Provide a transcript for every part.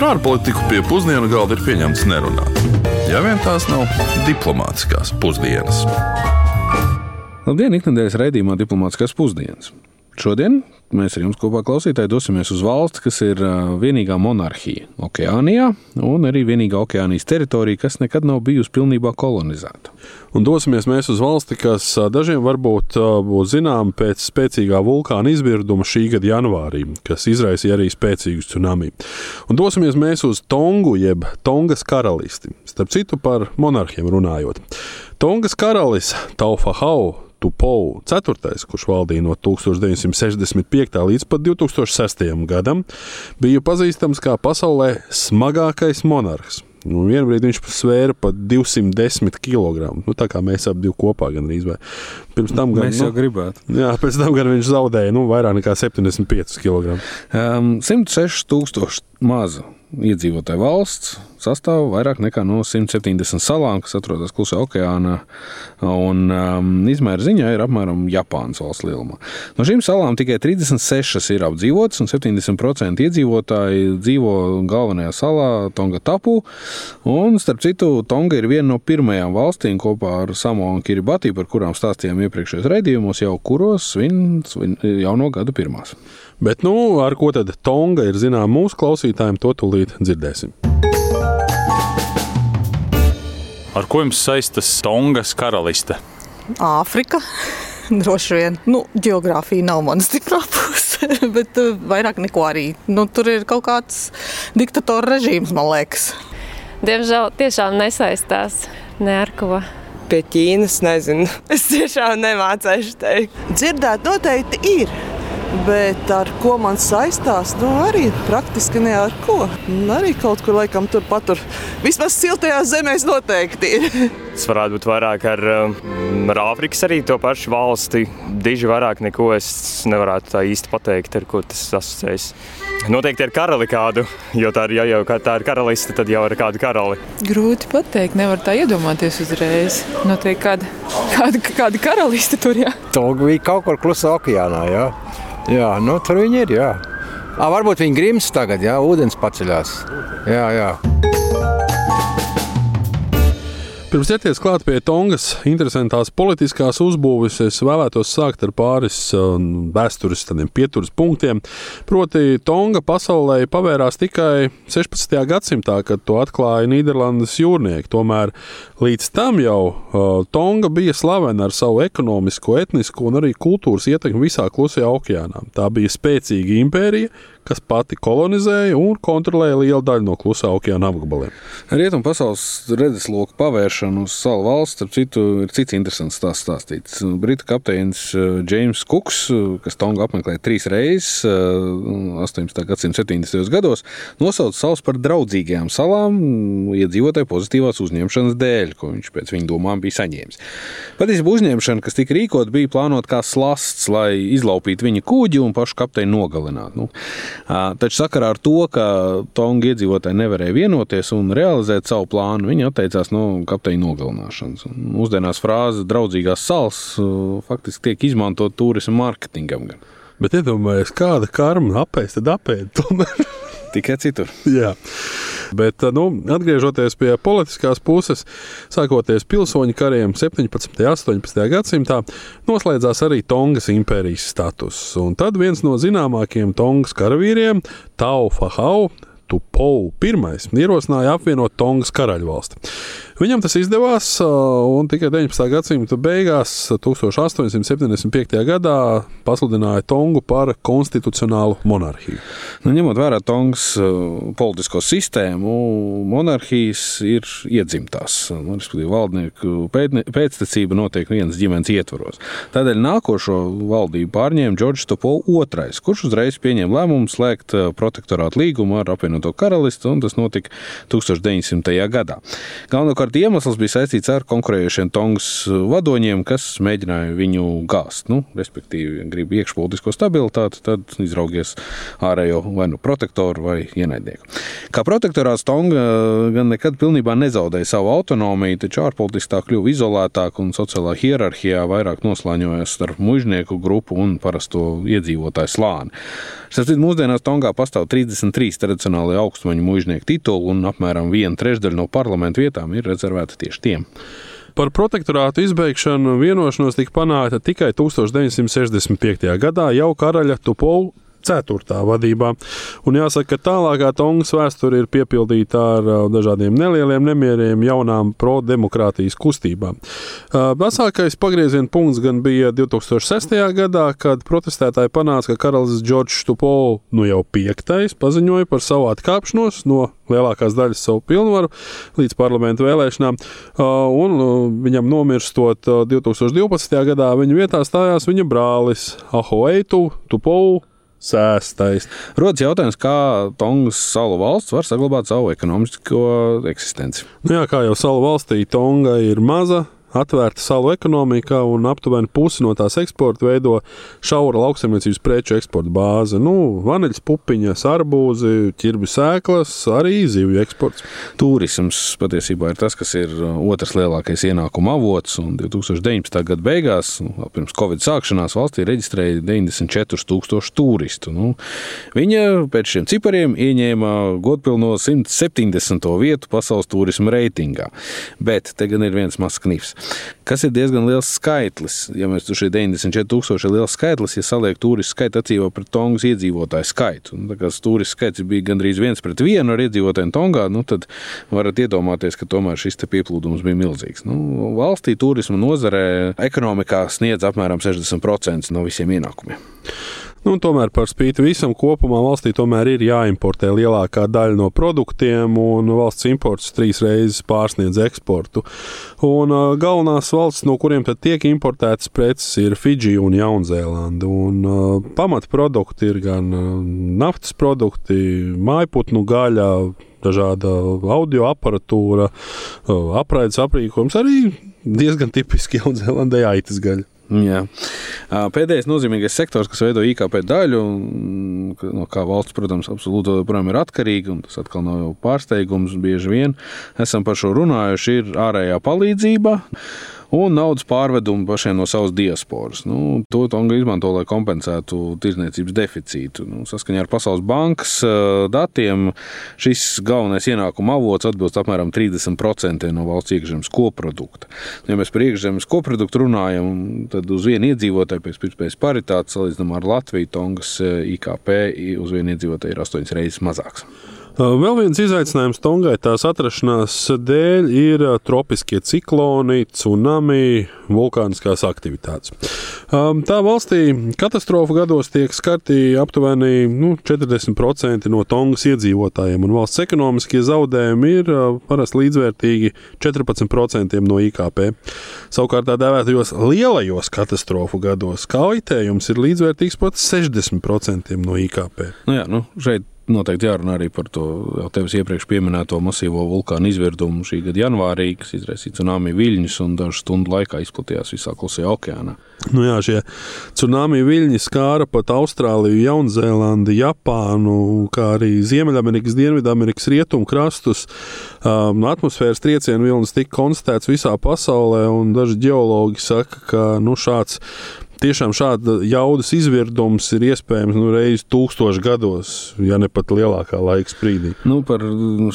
Par ārpolitiku pie pusdienu galda ir pieņemts nerunāt. Ja vien tās nav diplomātiskās pusdienas. Labdien, ikdienas raidījumā Diplomātiskās pusdienas. Šodien mēs ar jums kopā klausītāji dosimies uz valsti, kas ir vienīgā monarhija Okeānijā un arī vienīgā okeānijas teritorija, kas nekad nav bijusi pilnībā kolonizēta. Un dosimies mēs uz valsti, kas dažiem varbūt būs zināma pēc spēcīgā vulkāna izvirduma šī gada janvārī, kas izraisīja arī spēcīgu tsunami. Un dosimies mēs uz Tongu, jeb Tongas karalisti. Starp citu, par monarhiem runājot. Tongas karalis Taufahau Tupou IV, kurš valdīja no 1965. līdz pat 2006. gadam, bija pazīstams kā pasaulē smagākais monarhs. Nu, Vienā brīdī viņš svēra pat 210 kg. Nu, tā kā mēs abi kopā gan arī. Pirms tam gan, mēs jau nu, gribētu. Jā, pēc tam gan viņš zaudēja nu, vairāk nekā 75 kg. Um, 106 tūkstoši mazu iedzīvotāju valsts sastāv vairāk nekā no 170 salām, kas atrodas Klusā okeānā. Un, um, izmēra ziņā ir apmēram Japānas valsts lielumā. No šīm salām tikai 36 ir apdzīvotas, un 70% iedzīvotāji dzīvo galvenajā salā, Tonga Tapu. Un, starp citu, Tonga ir viena no pirmajām valstīm kopā ar Samo un Kiribati, par kurām stāstījām iepriekšējos raidījumos, jau kuros svin, svin jauno gadu pirmās. Bet, nu, ar ko tad Tonga ir zināma mūsu klausītājiem, to tūlīt dzirdēsim. Ar ko jums saistas Tongas karaliste? Āfrika. Droši vien, nu, geogrāfija nav mana stiprā puse, bet uh, vairāk neko arī. Nu, tur ir kaut kāds diktatora režīms, man liekas. Diemžēl tiešām nesaistās ne ar ko. Pie Ķīnas nezinu. Es tiešām nemācīšu teikt. Dzirdēt noteikti ir. Bet ar ko man saistās? Nu, arī praktiski ne ar ko. Un arī kaut kur laikam tur patur. Vismaz siltajās zemēs noteikti ir. Tas varētu būt vairāk ar, um, ar Āfrikas arī to pašu valsti. Diži vairāk neko es nevarētu tā īsti pateikt, ar ko tas asociējas. Noteikti ar karali kādu, jo tā ir, ja jau tā ir karaliste, tad jau ar kādu karali. Grūti pateikt, nevar tā iedomāties uzreiz. Noteikti kāda, kāda, kāda karaliste tur jā. Toga bija kaut kur klusā okeānā, jā. Jā, nu, tur viņi ir. Jā. À, varbūt viņi grims tagad, ja ūdens paceļās. Jā, jā. Pirms ķerties klāt pie Tongas interesantās politiskās uzbūves, es vēlētos sākt ar pāris um, vēstures pieturas punktiem. Proti, Tonga pasaulē pavērās tikai 16. gadsimtā, kad to atklāja Nīderlandes jūrnieki. Tomēr līdz tam jau uh, Tonga bija slavena ar savu ekonomisko, etnisko un arī kultūras ietekmi visā klusajā okeānā. Tā bija spēcīga impērija, kas pati kolonizēja un kontrolēja lielu daļu no klusā okeāna apgabaliem. Rietumu pasaules redzesloku pavēršanu uz salu valsts, starp citu, ir cits interesants stāsts stāstīts. Britu kapteinis Džeims uh, Kuks, uh, kas Tongu apmeklēja trīs reizes 18. Uh, gadsimta 70. gados, nosauca salas par draudzīgajām salām iedzīvotāju pozitīvās uzņemšanas dēļ, ko viņš pēc viņa domām bija saņēmis. Patiesībā uzņemšana, kas tika rīkot, bija plānota kā slasts, lai izlaupītu viņa kuģi un pašu kapteini nogalinātu. Nu, Taču sakarā ar to, ka Tonga iedzīvotāji nevarēja vienoties un realizēt savu plānu, viņi atteicās no kapteiņa nogalināšanas. Mūsdienās frāze draudzīgās salas faktiski tiek izmantot turisma mārketingam. Bet iedomājieties, kāda karma apēst, tad apēst. Tikai citur. Jā. Bet, nu, atgriežoties pie politiskās puses, sākoties pilsoņu kariem 17. un 18. gadsimtā, noslēdzās arī Tongas impērijas status. Un tad viens no zināmākajiem Tongas karavīriem, Tau Fahau, Tupou I ierosināja apvienot Tongas karaļvalsti. Viņam tas izdevās, un tikai 19. gadsimta beigās, 1875. gadā, pasludināja Tongu par konstitucionālu monarhiju. Nu, ņemot vērā Tongas politisko sistēmu, monarhijas ir iedzimtās. Nu, valdnieku pēctecība notiek vienas ģimenes ietvaros. Tādēļ nākošo valdību pārņēma Džordžs Topo II, kurš uzreiz pieņēma lēmumu slēgt protektorātu līgumu ar apvienoto karalisti, un tas notika 1900. gadā. Galvenokārt Savukārt iemesls bija saistīts ar konkurējošiem Tongas vadoņiem, kas mēģināja viņu gāzt. Nu, respektīvi, grib iekšpolitisko stabilitāti, tad izraugies ārējo vai nu protektoru vai ienaidnieku. Kā protektorāts Tonga gan nekad pilnībā nezaudēja savu autonomiju, taču ārpolitiski tā kļuva izolētāka un sociālā hierarhijā vairāk noslēņojas starp mužnieku grupu un parasto iedzīvotāju slāni. Starp citu, mūsdienās Tongā pastāv 33 tradicionāli augstmaņu mužnieku tituli un apmēram viena trešdaļa no parlamentu vietām ir rezervēta tieši tiem. Par protektorātu izbeigšanu vienošanos tika panākta tikai 1965. gadā jau karaļa Tupola 4. vadībā. Un jāsaka, ka tālākā Tongas vēsture ir piepildīta ar uh, dažādiem nelieliem nemieriem, jaunām pro-demokrātijas kustībām. Uh, Vecākais pagrieziena punkts gan bija 2006. gadā, kad protestētāji panāca, ka karalis Džordžs Tupols, nu jau piektais, paziņoja par savu atkāpšanos no lielākās daļas savu pilnvaru līdz parlamentu vēlēšanām. Uh, un viņam nomirstot 2012. gadā, viņa vietā stājās viņa brālis Ahoeitu Tupols sēstais. Rodas jautājums, kā Tongas salu valsts var saglabāt savu ekonomisko eksistenci. Nu jā, kā jau salu valstī, Tonga ir maza atvērta salu ekonomikā, un aptuveni pusi no tās eksporta veido šaura lauksaimniecības preču eksporta bāze. Nu, vaniļas pupiņas, arbūzi, ķirbju sēklas, arī zivju eksports. Turisms patiesībā ir tas, kas ir otrs lielākais ienākuma avots, un 2019. gada beigās, pirms Covid sākšanās, valstī reģistrēja 94 tūkstoši turistu. Nu, viņa pēc šiem cipariem ieņēma godpilno 170. vietu pasaules turisma reitingā. Bet te gan ir viens mazs knifs kas ir diezgan liels skaitlis. Ja mēs tur šie 94,000 ir liels skaitlis, ja saliek turistu skaitu attiecībā pret Tongas iedzīvotāju skaitu. Un, kā turistu skaits bija gandrīz viens pret vienu ar iedzīvotājiem Tongā, nu, tad varat iedomāties, ka tomēr šis pieplūdums bija milzīgs. Nu, valstī turisma nozarē ekonomikā sniedz apmēram 60% no visiem ienākumiem. Nu, tomēr par spīti visam kopumā valstī ir jāimportē lielākā daļa no produktiem, un valsts imports trīs reizes pārsniedz eksportu. Un, uh, galvenās valsts, no kuriem tiek importētas preces, ir Fidži un Jaunzēlanda. Un, uh, pamatprodukti ir gan uh, naftas produkti, mājputnu gaļa, dažāda audio aparatūra, apraides aprīkojums, arī diezgan tipiski Jaunzēlandē aitas gaļa. Jā. Pēdējais nozīmīgais sektors, kas veido IKP daļu, no kā valsts, protams, absolūti joprojām ir atkarīga, un tas atkal nav jau pārsteigums. Bieži vien esam par šo runājuši, ir ārējā palīdzība un naudas pārvedumu pašiem no savas diasporas. Nu, to Tonga izmanto, lai kompensētu tirdzniecības deficītu. Nu, saskaņā ar Pasaules bankas datiem šis galvenais ienākuma avots atbilst apmēram 30% no valsts iekšzemes koprodukta. Ja mēs par iekšzemes koproduktu runājam, tad uz vienu iedzīvotāju pēc pirmspējas paritātes salīdzinām ar Latviju, Tongas IKP uz vienu iedzīvotāju ir astoņas reizes mazāks. Vēl viens izaicinājums Tongai tās atrašanās dēļ ir tropiskie cikloni, tsunami, vulkāniskās aktivitātes. Tā valstī katastrofu gados tiek skarti aptuveni nu, 40% no Tongas iedzīvotājiem, un valsts ekonomiskie zaudējumi ir parasti līdzvērtīgi 14% no IKP. Savukārt tā dēvētajos lielajos katastrofu gados kaitējums ir līdzvērtīgs pat 60% no IKP. Nu jā, nu, šeit noteikti jārunā arī par to jau tevis iepriekš minēto masīvo vulkānu izvirdumu šī gada janvārī, kas izraisīja tsunami viļņus un dažu stundu laikā izplatījās visā klusajā okeānā. Nu jā, šie tsunami viļņi skāra pat Austrāliju, Jaunzēlandi, Japānu, kā arī Ziemeļamerikas, Dienvidamerikas rietumu krastus. Um, atmosfēras triecienu vilnis tika konstatēts visā pasaulē, un daži geologi saka, ka nu, šāds tiešām šāda jaudas izvirdums ir iespējams nu, reizes tūkstošos gados, ja ne pat lielākā laika sprīdī. Nu, par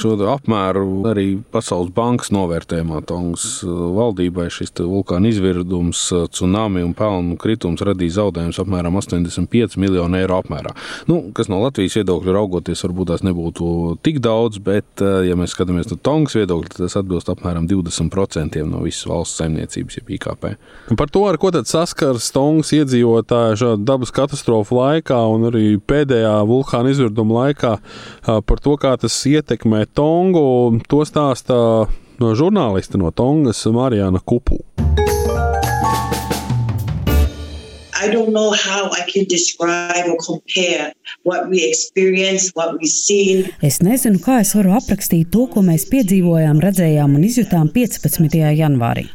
šo apmēru arī Pasaules bankas novērtējumā Tongas valdībai šis vulkāna izvirdums, tsunami un pelnu kritums radīja zaudējumus apmēram 85 miljonu eiro apmērā. Nu, kas no Latvijas viedokļa raugoties, varbūt tās nebūtu tik daudz, bet, uh, ja mēs skatāmies no Tongas viedokļa, tas atbilst apmēram 20% no visas valsts saimniecības, jeb IKP. Par to, ar ko tad saskars Tonga Kongas iedzīvotāji šādu dabas katastrofu laikā un arī pēdējā vulkāna izvirduma laikā par to, kā tas ietekmē Tongu, to stāsta no žurnālista no Tongas Marijāna Kupu. I don't know how I can describe or compare what we experienced, what we seen. Es nezinu, kā es varu aprakstīt to, ko mēs piedzīvojām, redzējām un izjutām 15. janvārī.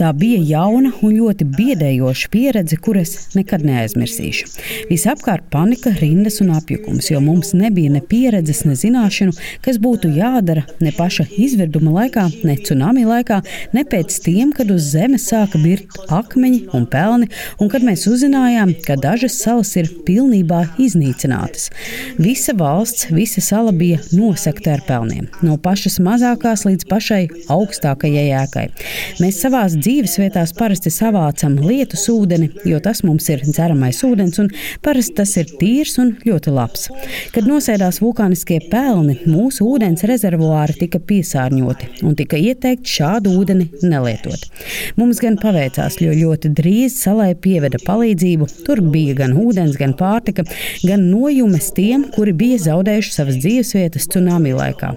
Tā bija jauna un ļoti biedējoša pieredze, kuras nekad neaizmirsīšu. Visapkārt panika, rindas un apjukums, jo mums nebija ne pieredzes, ne zināšanu, kas būtu jādara ne paša izvirduma laikā, ne tsunami laikā, ne pēc tiem, kad uz zemes sāka birt akmeņi un pelni, un kad mēs uzzinājām, ka dažas salas ir pilnībā iznīcinātas. Visa valsts, visa sala bija nosakta ar pelniem, no pašas mazākās līdz pašai augstākajai ēkai. Mēs savās dzīvesvietās parasti savācam lietus ūdeni, jo tas mums ir dzeramais ūdens, un parasti tas ir tīrs un ļoti labs. Kad nosēdās vulkāniskie pelni, mūsu ūdens rezervuāri tika piesārņoti un tika ieteikts šādu ūdeni nelietot. Mums gan paveicās, jo ļoti drīz salai pieveda palīdzību. Tur bija gan ūdens, gan pārtika, gan nojumes tiem, kuri bija zaudējuši savas dzīvesvietas tsunami laikā.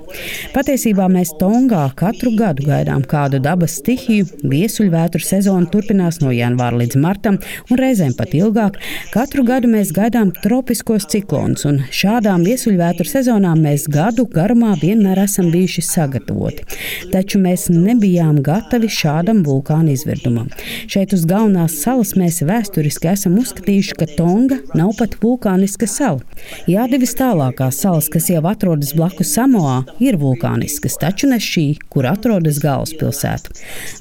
Patiesībā mēs Tongā katru gadu gaidām kādu dabas stihiju. Viesuļvētru sezona turpinās no janvāra līdz martam, un reizēm pat ilgāk. Katru gadu mēs gaidām tropiskos ciklonus, un šādām viesuļvētru sezonām mēs gadu garumā vienmēr esam bijuši sagatavoti. Taču mēs nebijām gatavi šādam vulkāna izvirdumam. Šeit uz galvenās salas mēs vēsturiski esam uzskatījuši, ka Tonga nav pat vulkāniska sala. Jā, divas tālākās salas, kas jau atrodas blakus Samoā, ir vulkāniskas, taču ne šī, kur atrodas galvaspilsēta.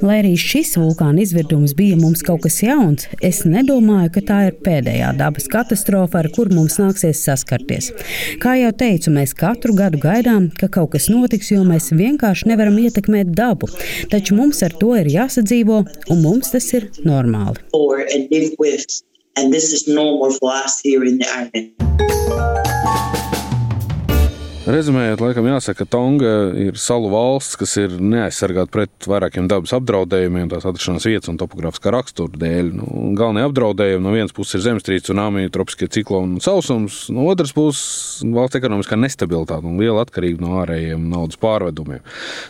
Lai arī šis vulkāna izvirdums bija mums kaut kas jauns, es nedomāju, ka tā ir pēdējā dabas katastrofa, ar kur mums nāksies saskarties. Kā jau teicu, mēs katru gadu gaidām, ka kaut kas notiks, jo mēs vienkārši nevaram ietekmēt dabu. Taču mums ar to ir jāsadzīvo, un mums tas ir normāli. And this is normal for us here in the island. Rezumējot, laikam jāsaka, ka Tonga ir salu valsts, kas ir neaizsargāta pret vairākiem dabas apdraudējumiem, tās atrašanās vietas un topogrāfiskā rakstura dēļ. Nu, galvenie apdraudējumi no vienas puses ir zemestrīce, tsunami, tropiskie cikloni un sausums, no otras puses valsts ekonomiskā nestabilitāte un liela atkarība no ārējiem naudas pārvedumiem.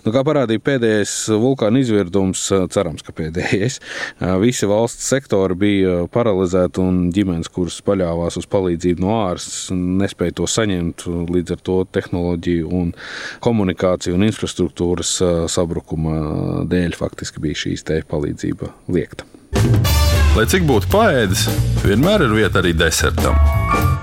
Nu, kā parādīja pēdējais vulkāna izvirdums, cerams, ka pēdējais, visi valsts sektori bija paralizēti un ģimenes, kuras paļāvās uz palīdzību no ārsts, nespēja to saņemt līdz ar to tehnoloģiju un komunikāciju un infrastruktūras sabrukuma dēļ faktiski bija šīs te palīdzība liekta. Lai cik būtu paēdis, vienmēr ir vieta arī desertam.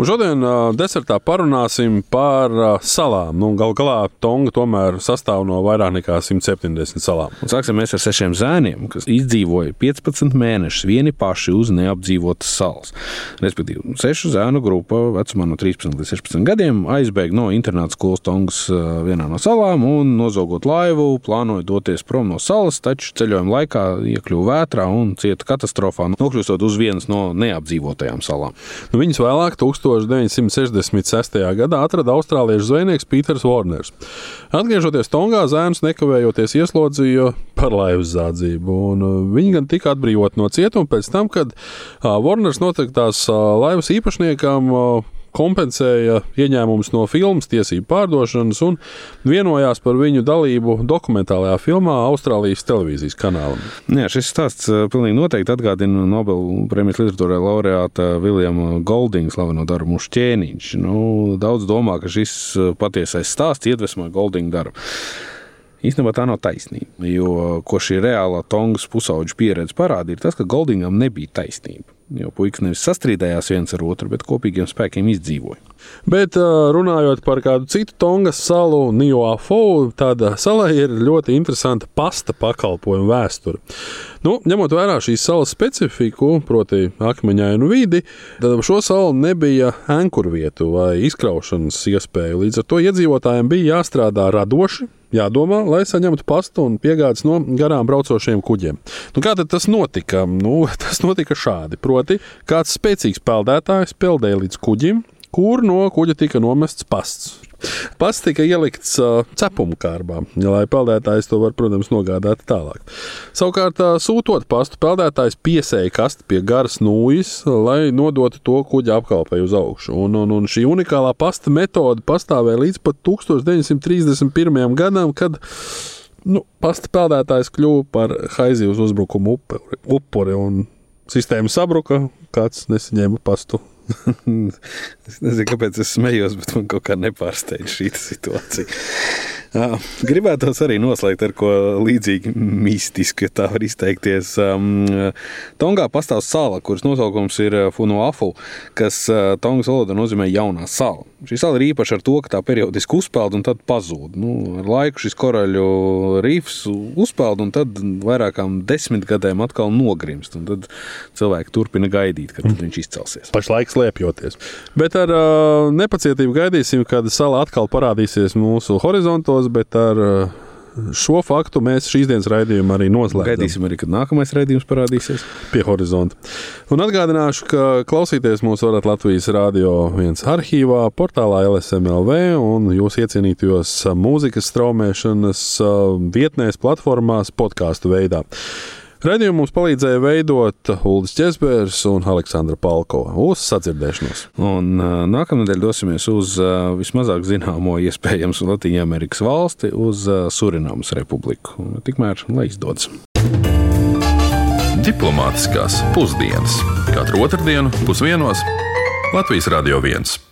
Un šodien uh, desertā parunāsim par uh, salām. Nu, Galu galā Tonga tomēr sastāv no vairāk nekā 170 salām. Un sāksim mēs ar sešiem zēniem, kas izdzīvoja 15 mēnešus vieni paši uz neapdzīvotas salas. Respektīvi, sešu zēnu grupa vecumā no 13 līdz 16 gadiem aizbēga no internāta skolas Tongas vienā no salām un nozogot laivu, plānoja doties prom no salas, taču ceļojuma laikā iekļuva vētrā un cieta katastrofā, nokļūstot uz vienas no neapdzīvotajām salām. Nu, viņas vēlāk 1000 1966. gadā atrada austrāliešu zvejnieks Pīters Vorners. Atgriežoties Tongā, zēns nekavējoties ieslodzīja par laivas zādzību. Viņi gan tika atbrīvoti no cietuma pēc tam, kad Vorners noteiktās laivas īpašniekam kompensēja ieņēmumus no filmas tiesību pārdošanas un vienojās par viņu dalību dokumentālajā filmā Austrālijas televīzijas kanālam. Jā, šis stāsts eh, pilnīgi noteikti atgādina Nobel-premijas literatūrā laureāta Viljama Goldinga slaveno darbu Mušķēniņš. Nu, daudz domā, ka šis eh, patiesais stāsts iedvesmoja Goldinga darbu. Īstenībā tā nav taisnība, jo ko šī reālā Tongas pusauģa pieredze parādīja, ir tas, ka Goldingam nebija taisnība. Jo puikas nevis sastrīdējās viens ar otru, bet kopīgiem spēkiem izdzīvoja. Bet runājot par kādu citu Tongas salu, Nioafou, tāda sala ir ļoti interesanta pasta pakalpojuma vēsture. Nu, ņemot vērā šīs salas specifiku, proti, akmeņainu vidi, tad šo salu nebija ankurvietu vai izkraušanas iespēju. Līdz ar to iedzīvotājiem bija jāstrādā radoši, jādomā, lai saņemtu pastu un piegādes no garām braucošiem kuģiem. Nu, kā tas notika? Nu, tas notika šādi. Proti, kāds spēcīgs peldētājs peldēja līdz kuģim, kur no kuģa tika nomests pasts. Pats tika ielikts uh, cepuma kārbā, lai peldētājs to var, protams, nogādāt tālāk. Savukārt, uh, sūtot pastu, peldētājs piesēja kasti pie garas nūjas, lai nodotu to kuģa apkalpei uz augšu. Un, un, un šī unikālā pasta metode pastāvēja līdz pat 1931. gadam, kad nu, pasta peldētājs kļuva par haizivs uzbrukumu upuri. upuri sistēma sabruka, kāds nesaņēma pastu. Es nezinu, kāpēc es smējos, bet man kaut kā nepārsteidz šī situācija. Gribētos arī noslēgt ar ko līdzīgu mistisku, ja tā var izteikties. Tongā pastāv sala, kuras nosaukums ir Funuafu, kas Tongas valodā nozīmē jaunā sala. Šī sala ir īpaša ar to, ka tā periodiski uzpeld un tad pazūd. Nu, ar laiku šis koraļu rīfs uzpeld un tad vairākām desmitgadēm atkal nogrimst. Tad cilvēki turpina gaidīt, kad viņš izcelsies. Pašlaik slēpjoties. Bet ar uh, nepacietību gaidīsim, kad sala atkal parādīsies mūsu horizontos, bet ar uh, šo faktu mēs šīs dienas raidījumu arī noslēdzam. Gaidīsim arī, kad nākamais raidījums parādīsies pie horizonta. Un atgādināšu, ka klausīties mūs varat Latvijas Rādio 1 arhīvā, portālā LSMLV un jūs iecienītajos mūzikas straumēšanas uh, vietnēs, platformās, podkāstu veidā. Radījumu mums palīdzēja veidot Ulris Česbērs un Aleksandra Palkova. Uz sadzirdēšanos. Un, uh, nākamnedēļ dosimies uz uh, vismazāk zināmo iespējams Latvijas Amerikas valsti, uz uh, Surinamas republiku. Tikmēr, lai izdodas. Diplomātiskās pusdienas katru otrdienu pusdienos Latvijas Radio 1.